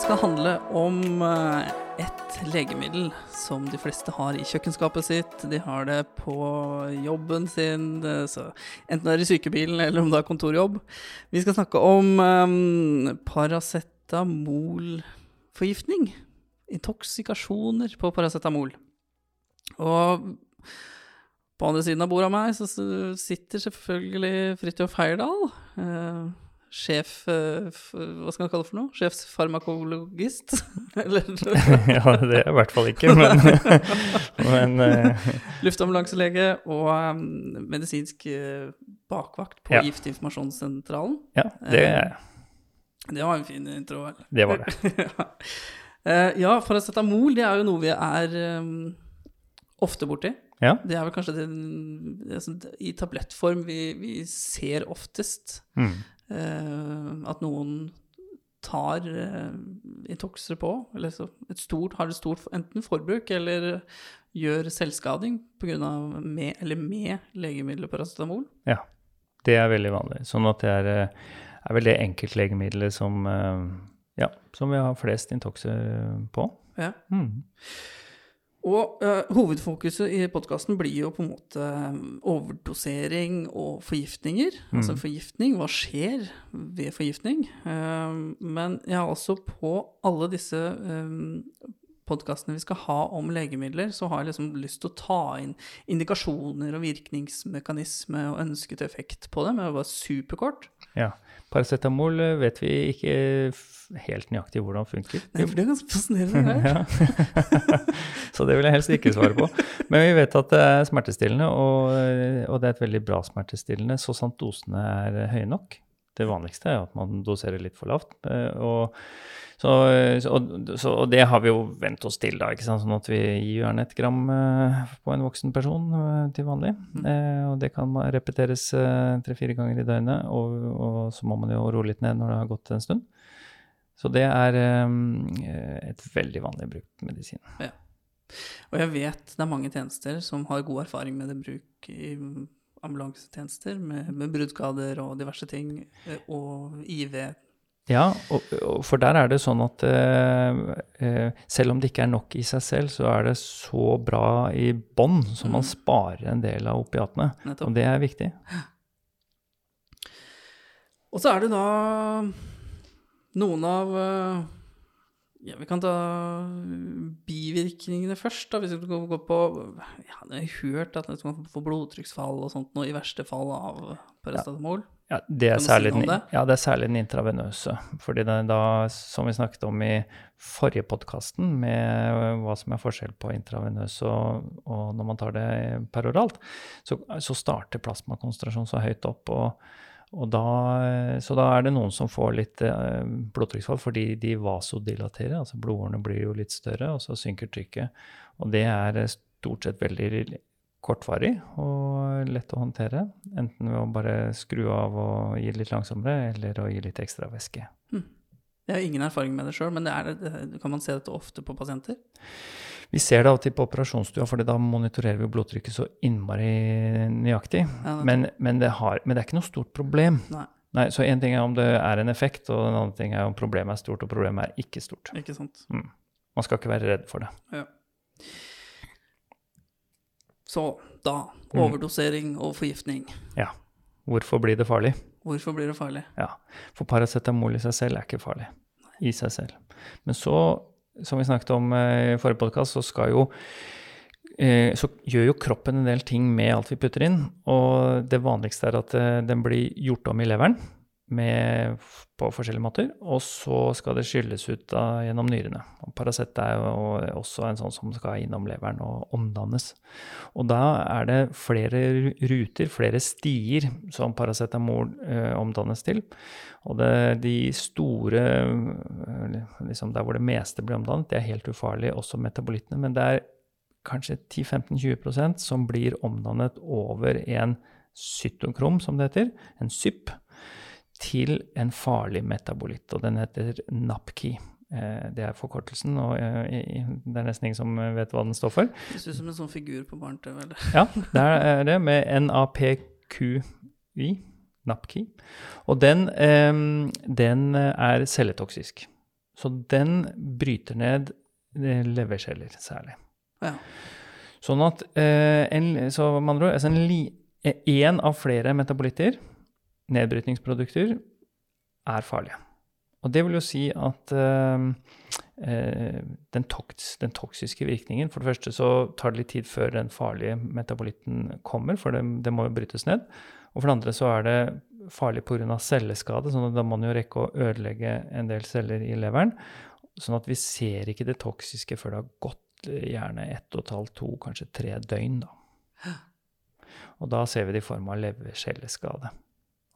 skal handle om eh, et legemiddel som de fleste har i kjøkkenskapet sitt. De har det på jobben sin, enten det er i sykebilen eller om det er kontorjobb. Vi skal snakke om um, paracetamolforgiftning. Intoksikasjoner på paracetamol. Og på andre siden av bordet av meg så sitter selvfølgelig Fridtjof Heierdal. Eh, sjef eh, Hva skal man kalle det for noe? Sjefsfarmakologist? Eller ja, det er i hvert fall ikke, men, men uh... luftambulanselege og um, medisinsk uh, bakvakt på Ja. Giftinformasjonssentralen. ja, det, Det var en fin intro, vel? det var det. ja. Paracetamol det er jo noe vi er um, ofte borti. Ja. Det er vel kanskje den, det som i tablettform vi, vi ser oftest. Mm. Eh, at noen tar eh, på, eller så et stort, har et stort enten forbruk eller gjør selvskading pga. med eller med legemiddelet paracetamol. Ja, det er veldig vanlig. Sånn at det er, eh, er vel det enkeltlegemiddelet som, eh, ja, som vi har flest intoxer på. Ja. Mm. Og eh, hovedfokuset i podkasten blir jo på en måte eh, overdosering og forgiftninger. Altså forgiftning, hva skjer ved forgiftning? Eh, men har også på alle disse uh, podkastene vi skal ha om legemidler, så har jeg liksom lyst til å ta inn indikasjoner og virkningsmekanisme og ønsket effekt på det, men det var superkort. Ja. Paracetamol eh, vet vi ikke helt nøyaktig hvordan funker. Nei, for det er ganske fascinerende. Så det vil jeg helst ikke svare på. Men vi vet at det er smertestillende, og, og det er et veldig bra smertestillende så sant dosene er høye nok. Det vanligste er at man doserer litt for lavt. eh, Og, så, og, så, og det har vi jo vent oss til, da. ikke sant? Sånn at vi gir gjerne et gram eh, på en voksen person eh, til vanlig. Eh, og det kan repeteres tre-fire ganger i døgnet, og, og så må man jo roe litt ned når det har gått en stund. Så det er et veldig vanlig brukt medisin. Og jeg vet det er mange tjenester som har god erfaring med det bruk i ambulansetjenester, med, med bruddskader og diverse ting, eh, og IV. Ja, og, og for der er det sånn at eh, eh, selv om det ikke er nok i seg selv, så er det så bra i bånn, så man sparer en del av opiatene. Nettopp. Og det er viktig. Og så er det da noen av eh, Ja, vi kan ta bivirkningene først, da. Hvis vi går på Ja, jeg har hørt at du kan få blodtrykksfall og sånt noe i verste fall av paracetamol. Ja, det er, særlig, si den, det? ja, det er særlig den intravenøse. Fordi er da, som vi snakket om i forrige podkasten, med hva som er forskjell på intravenøs og, og når man tar det peroralt, så, så starter plasmakonsentrasjonen så høyt opp. og da, så da er det noen som får litt eh, blodtrykksfall fordi de vasodilaterer, altså blodårene blir jo litt større, og så synker trykket. Og det er eh, stort sett veldig kortvarig og lett å håndtere. Enten ved å bare skru av og gi litt langsommere, eller å gi litt ekstra væske. Jeg har ingen erfaring med det sjøl, men det er, kan man se dette ofte på pasienter? Vi ser det til på operasjonsstua, for da monitorerer vi blodtrykket så innmari nøyaktig. men, men, det har, men det er ikke noe stort problem. Nei, Nei, så én ting er om det er en effekt, og en annen ting er om problemet er stort, og problemet er ikke stort. ikke sant. Man skal ikke være redd for det. Ja. Så da overdosering og forgiftning. Ja. Hvorfor blir det farlig? Hvorfor blir det farlig? Ja, for paracetamol i seg selv er ikke farlig. I seg selv. Men så, som vi snakket om eh, i forrige podkast, så skal jo eh, så gjør jo kroppen en del ting med alt vi putter inn. Og det vanligste er at eh, den blir gjort om i leveren med, på forskjellige måter. Og så skal det skylles ut da, gjennom nyrene. Og Paracet er jo også en sånn som skal innom leveren og omdannes. Og da er det flere ruter, flere stier, som paracetamol eh, omdannes til. Og det, de store, eh, liksom der hvor det meste blir omdannet, det er helt ufarlig, også metabolittene. Men det er kanskje 10-15-20% som blir omdannet over en cytokrom, som det heter, en SYP, til en farlig metabolitt. Og den heter NAPKI. Eh, Det er forkortelsen, og eh, det er nesten ingen som vet hva den står for. Det ser ut som en sånn figur på barne-TV. Ja, det er det med NAPQI, NAPKI. Og den, eh, den er celletoksisk. Så den bryter ned leverceller særlig. Ja. Sånn at en, så med andre ord, altså en, en av flere metabolitter, nedbrytningsprodukter, er farlige. Og det vil jo si at eh, eh, den, toks, den, toksiske virkningen For det første så tar det litt tid før den farlige metabolitten kommer, for det, det må jo brytes ned. Og for det andre så er det farlig pga. celleskade, sånn at da må man jo rekke å ødelegge en del celler i leveren. Sånn at vi ser ikke det toksiske før det har gått eh, gjerne ett og et halvt, to, kanskje tre døgn. da. Og da ser vi det i form av levercelleskade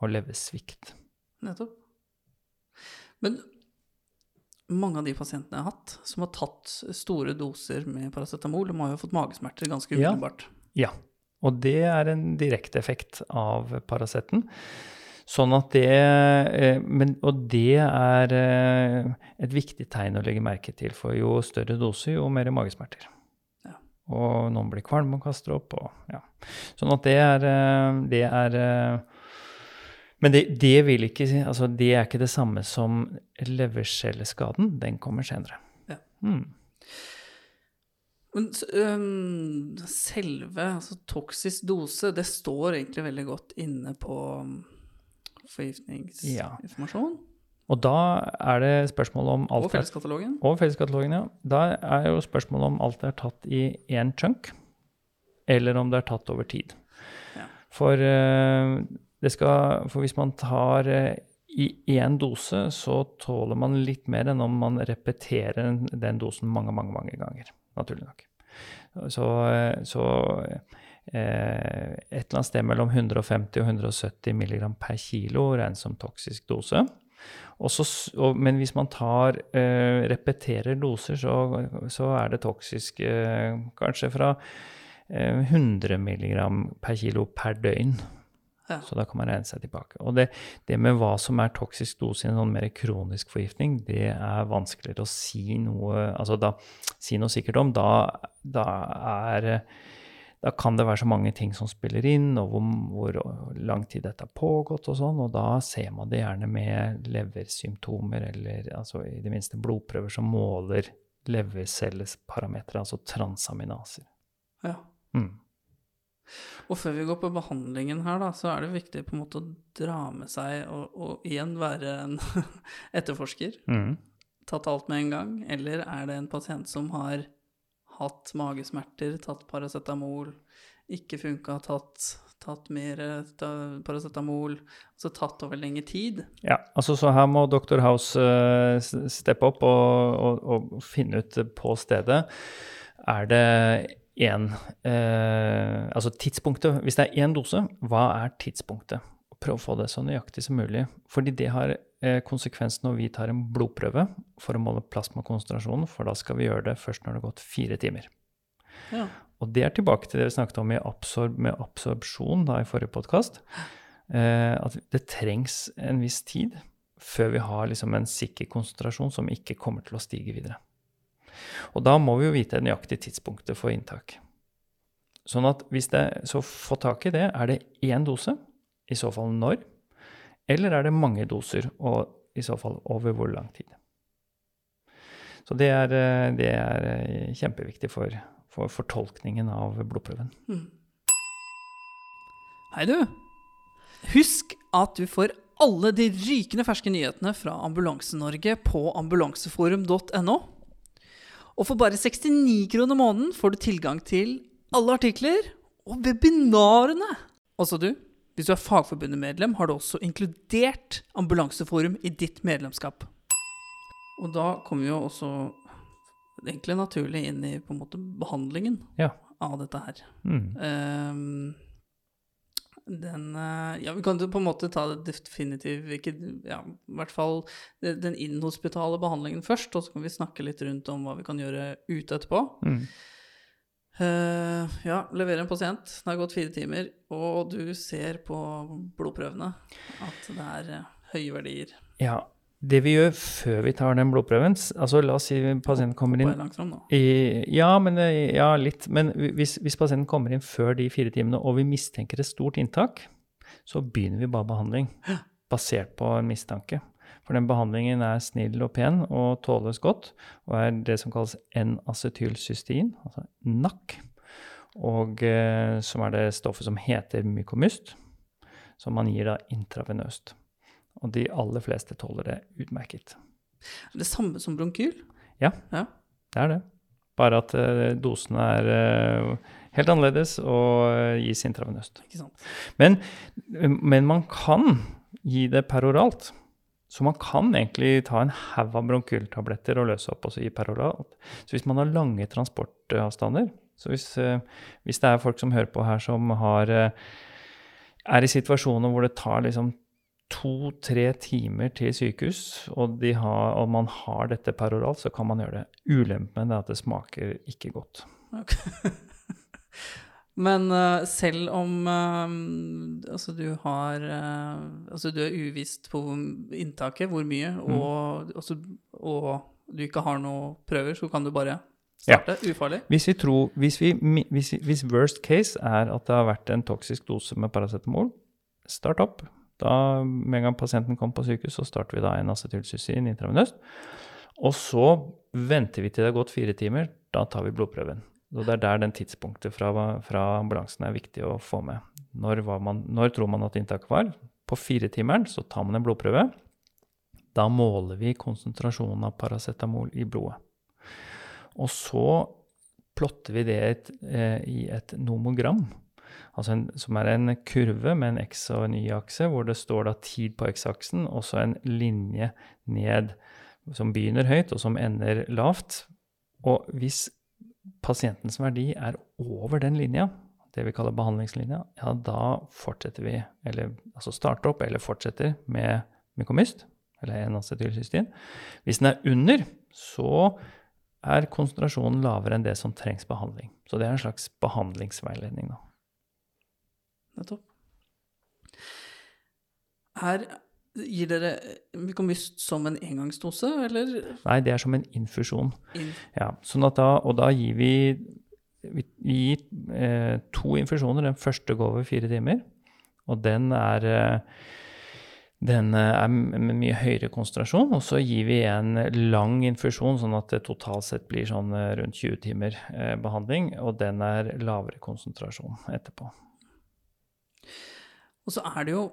og leversvikt. Nettopp. Men mange av de pasientene jeg har hatt, som har tatt store doser med paracetamol, de har jo fått magesmerter ganske umiddelbart. Ja. ja. Og det er en direkte effekt av Paraceten. Sånn at det eh, men, Og det er eh, et viktig tegn å legge merke til, for jo større dose, jo mer magesmerter. Ja. Og noen blir kvalme og kaster opp. Og, ja. Sånn at det er, eh, det er Men det, det, vil ikke altså det er ikke det samme som levercelleskaden. Den kommer senere. Ja. Mm. Men um, selve altså, toksisk dose, det står egentlig veldig godt inne på forgiftningsinformasjon. Ja. Og da er det spørsmål om alt Og felleskatalogen. Og felleskatalogen, ja. Da er jo spørsmålet om alt er tatt i én chunk, eller om det er tatt over tid. Ja. For, uh, skal, for, hvis man tar uh, i én dose, så tåler man litt mer enn om man repeterer den dosen mange, mange, mange ganger. Naturlig nok. Så, uh, så Eh, et eller annet sted mellom 150 og 170 mg per kilo regnes som toksisk dose. Også, og, men hvis man tar, eh, repeterer doser, så, så, er det toksisk eh, kanskje fra eh, 100 mg per kilo per døgn. Ja. Så da kan man regne seg tilbake. Og det, det, med hva som er toksisk dose i en sånn mer kronisk forgiftning, det er vanskeligere å si noe, altså da, si noe sikkert om. Da, da er da kan det være så mange ting som spiller inn, og hvor, hvor lang tid dette har pågått og sånn, og da ser man det gjerne med leversymptomer, eller altså i det minste blodprøver som måler levercellesparametere, altså transaminaser. Ja. Mm. Og før vi går på behandlingen her, da, så er det viktig på en måte å dra med seg og, og igjen være en etterforsker. Mm. Tatt alt med en gang, eller er det en pasient som har hatt magesmerter, tatt paracetamol, ikke funka, tatt, tatt mer paracetamol, altså tatt over lengre tid. Ja, altså så her må Dr. House uh, steppe opp og, og, og, finne ut på stedet. Er det én eh, Altså tidspunktet Hvis det er én dose, hva er tidspunktet? Prøv å få det så nøyaktig som mulig. Fordi det har Eh, konsekvens når vi tar en blodprøve for å måle plasmakonsentrasjonen, for da skal vi gjøre det først når det har gått fire timer. Ja. Og det er tilbake til det vi snakket om absorb med absorpsjon da, i forrige podkast. Eh, at det trengs en viss tid før vi har liksom en sikker konsentrasjon som ikke kommer til å stige videre. Og da må vi jo vite nøyaktig tidspunktet for inntak. Sånn at hvis det, så få tak i det, er det én dose, i så fall når, eller er det mange doser, og i så fall over hvor lang tid? Så det er, eh, det er eh, kjempeviktig for, for fortolkningen av blodprøven. Mm. Hei, du. Husk at du får alle de rykende ferske nyhetene fra Ambulanse-Norge på ambulanseforum.no. Og for bare 69 kroner måneden får du tilgang til alle artikler og webinarene. Også du hvis du er Fagforbundet-medlem, har du også inkludert Ambulanseforum i ditt medlemskap. Og da kommer vi jo også egentlig naturlig inn i på en måte behandlingen ja. av dette her. Mm. Um, den eh, Ja, vi kan jo på en måte ta det definitivt ikke, ja, I hvert fall den inhospitale behandlingen først, og så kan vi snakke litt rundt om hva vi kan gjøre ute etterpå. Mm. Uh, ja, leverer en pasient. Det har gått fire timer, og du ser på blodprøvene at det er uh, høye verdier. Ja. Det vi gjør før vi tar den blodprøven altså La oss si pasienten kommer inn i, ja, men, eh, ja, litt. Men hvis, hvis, pasienten kommer inn før de fire timene, og vi mistenker et stort inntak, så begynner vi bare behandling basert på en mistanke. For den behandlingen er snill og pen og tåles godt, og er det som kalles N-acetylcystein, altså NAC, og eh, som er det stoffet som heter mykomyst, som man gir da intravenøst. Og de aller fleste tåler det utmerket. Det samme som bronkyl? Ja, Ja. det er det. Bare at eh, dosene er eh, helt annerledes og eh, gis intravenøst. Men, men man kan gi det peroralt. Så man kan egentlig ta en haug av bronkyltabletter og løse opp og så gi peroralt. Så hvis man har lange transportavstander Så hvis, hvis det er folk som hører på her som har, er i situasjoner hvor det tar liksom to-tre timer til sykehus, og, de har, og man har dette peroralt, så kan man gjøre det. Ulempen er at det smaker ikke godt. Ok. Men uh, selv om uh, altså du har uh, Altså du er uvisst på inntaket, hvor mye, Mm. og, altså, og du ikke har noe prøver, så kan du bare Ja. starte ufarlig? Hvis, vi tror, hvis, vi, hvis, hvis worst case er at det har vært en toksisk dose med paracetamol, start opp. Da, med en gang pasienten kommer på sykehus, så starter vi da en acetylsysin intravenøst. Og så venter vi til det har gått fire timer. Da tar vi blodprøven. Og det er der den tidspunktet fra, fra ambulansen er viktig å få med. Når, man, når tror man at inntaket var? På firetimeren så tar man en blodprøve. Da måler vi konsentrasjonen av paracetamol i blodet. Og så plotter vi det et, eh, i et nomogram, altså en, som er en kurve med en X- og en Y-akse, hvor det står da tid på X-aksen, og så en linje ned som begynner høyt, og som ender lavt. Og hvis pasientens verdi er over den linja, det vi kaller behandlingslinja, ja, da fortsetter vi, eller altså starter opp eller fortsetter med mykomyst, eller en acetylcystin. Hvis den er under, så er konsentrasjonen lavere enn det som trengs behandling. Så det er en slags behandlingsveiledning, da. Nettopp. Her gir dere mykomyst som en engangsdose, eller Nei, det er som en infusjon. In. Ja, sånn da, og da gir vi, vi, vi gir eh, to infusjoner. Den første går over fire timer, og den er eh, den eh, er med mye høyere konsentrasjon, og så gir vi en lang infusjon, sånn at det totalt sett blir sånn eh, rundt 20 timer eh, behandling, og den er lavere konsentrasjon etterpå. Og så er det jo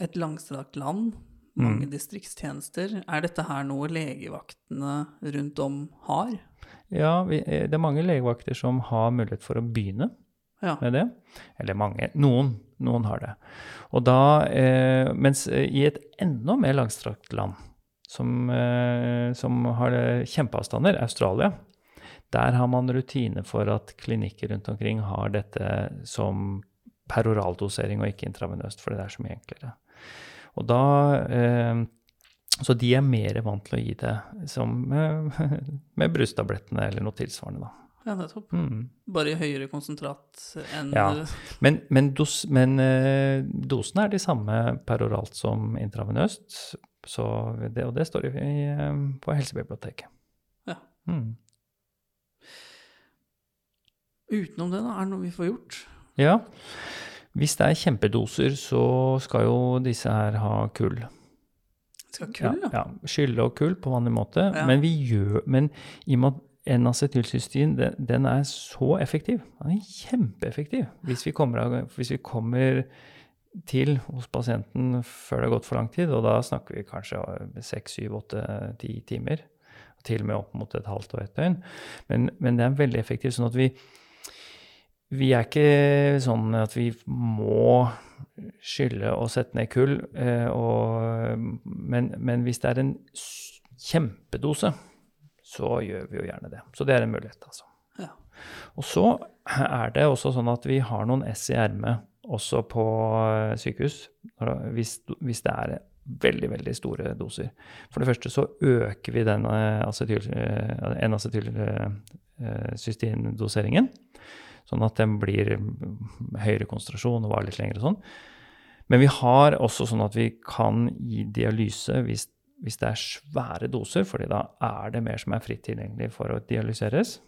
et langstrakt land, mange Mm. distriktstjenester. Er dette her noe legevaktene rundt om har? Ja, vi, eh, det er mange legevakter som har mulighet for å begynne Ja. med det. Eller mange. Noen. Noen har det. Og da, eh, mens eh, i et enda mer langstrakt land, som, eh, som har eh, kjempeavstander, Australia, der har man rutine for at klinikker rundt omkring har dette som peroraldosering og ikke intravenøst, fordi det er så mye enklere. Og da eh, Så de er mer vant til å gi det som eh, med brysttablettene eller noe tilsvarende, da. ja, nettopp. Mm. Bare i høyere konsentrat enn Ja. Men, men, dos, men eh, dosene er de samme peroralt som intravenøst, så det, og det står i, eh, på helsebiblioteket. Ja. Mm. Utenom det, da, er det noe vi får gjort? Ja. Hvis det er kjempedoser, så skal jo disse her ha kull. Skal ha kull, ja. ja. Skylle og kull på vanlig måte. Ja. Men vi gjør Men i og med at N-acetylcystin den, den er så effektiv. Den er kjempeeffektiv. Hvis vi kommer, hvis vi kommer til hos pasienten før det har gått for lang tid, og da snakker vi kanskje seks, syv, åtte, ti timer. Til og med opp mot et halvt og et døgn. Men, men det er veldig effektivt. sånn at vi vi er ikke sånn at vi må skylle og sette ned kull, eh, og, men, men hvis det er en kjempedose, så gjør vi jo gjerne det. Så det er en mulighet, altså. Ja. Og så er det også sånn at vi har noen S i ermet også på eh, sykehus, hvis, hvis det er veldig, veldig store doser. For det første så øker vi den eh, acetyl, N-acetylcystindoseringen, sånn at den blir høyere konsentrasjon og varer litt lenger og sånn. Men vi har også sånn at vi kan gi dialyse hvis, hvis det er svære doser, fordi da er det mer som er fritt tilgjengelig for å dialyseres.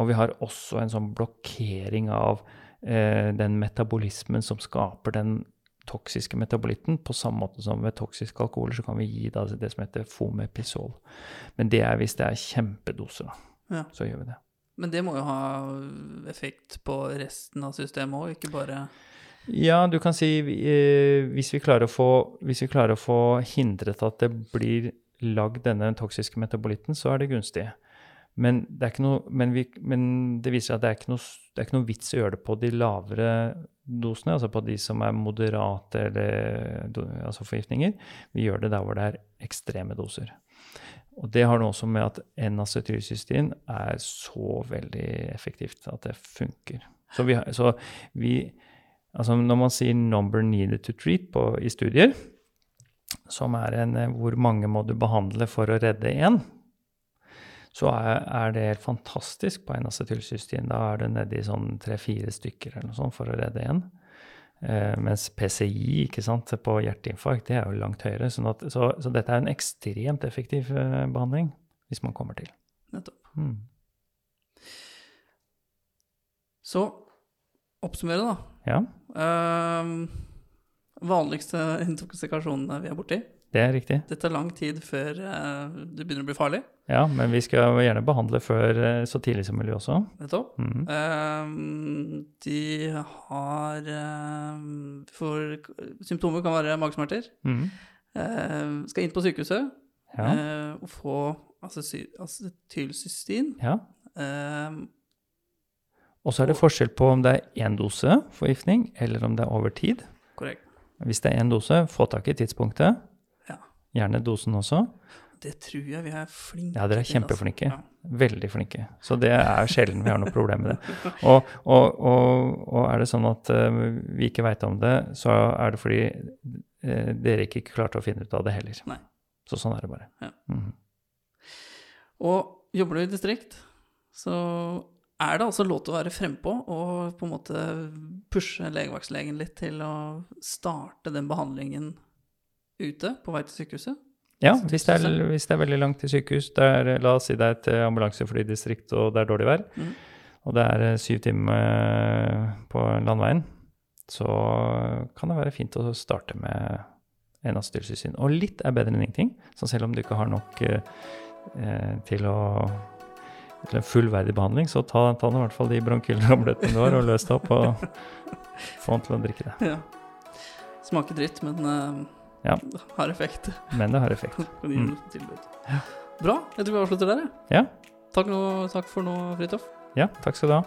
Og vi har også en sånn blokkering av eh, den metabolismen som skaper den toksiske metabolitten. På samme måte som ved toksiske alkoholer så kan vi gi det som heter fomepisol. Men det er hvis det er kjempedoser, da. Ja. Så gjør vi det. Men det må jo ha effekt på resten av systemet òg, ikke bare Ja, du kan si eh, hvis, vi få, hvis vi klarer å få hindret at det blir lagd denne toksiske metabolitten, så er det gunstig. Men det, noe, men, vi, men det viser at det er, noe, det er ikke noe vits å gjøre det på de lavere dosene, altså på de som er moderate eller altså forgiftninger. Vi gjør det der hvor det er ekstreme doser. Og det har noe også med at N-acetylcystein er så veldig effektivt at det funker. Så vi, så vi Altså når man sier 'number needed to treat' på, i studier, som er en eh, hvor mange må du behandle for å redde én, så er, er det helt fantastisk på N-acetylcystein. Da er det nedi sånn tre-fire stykker eller noe sånt for å redde én. Eh, mens PCI ikke sant, på hjerteinfarkt det er jo langt høyere. Sånn at, så, så dette er en ekstremt effektiv eh, behandling hvis man kommer til. Nettopp. Mm. Så oppsummere, da. Ja, Uh, vanligste intoksikasjonene vi er borti. Det er riktig. Det tar lang tid før eh, det begynner å bli farlig. Ja, men vi skal gjerne behandle før eh, så tidlig som mulig også. Nettopp. Mm. Um, de har ehm, for Symptomer kan være magesmerter. Mm. Ehm, skal inn på sykehuset Ja. uh, og få acetylcystin. ja. Og så er det forskjell på om det er én dose forgiftning, eller om det er over tid. korrekt. Hvis det er én dose, få tak i tidspunktet. Gjerne dosen også. Det tror jeg vi er flinke til. Ja, dere er altså. kjempeflinke. Ja. Veldig flinke. Så det er sjelden vi har noe problem med det. Og, og, og, og er det sånn at uh, vi ikke veit om det, så er det fordi uh, dere ikke klarte å finne ut av det heller. Nei. Så sånn er det bare. Ja. Mhm. Og jobber du i distrikt, så er det altså lov til å være frempå og på en måte pushe legevaktlegen litt til å starte den behandlingen ute på vei til sykehuset. Ja, hvis det, er, hvis det er veldig langt til sykehus, er, la oss si det er et eh, ambulanseflydistrikt og det er dårlig vær, mm. og det er eh, syv timer eh, på landveien, så kan det være fint å starte med en asyltilsyn. Og litt er bedre enn ingenting, så selv om du ikke har nok eh, eh, til å til en fullverdig behandling, så ta, ta i hvert fall de bronkylramlettene du har, og løs det opp, og få han til å drikke det. Ja. Smaker dritt, men eh, Ja. har effekt. Men det har effekt. Mm. Bra. Jeg tror vi avslutter der, jeg. Ja, Takk, takk for nå, Fridtjof. ja takk skal du ha.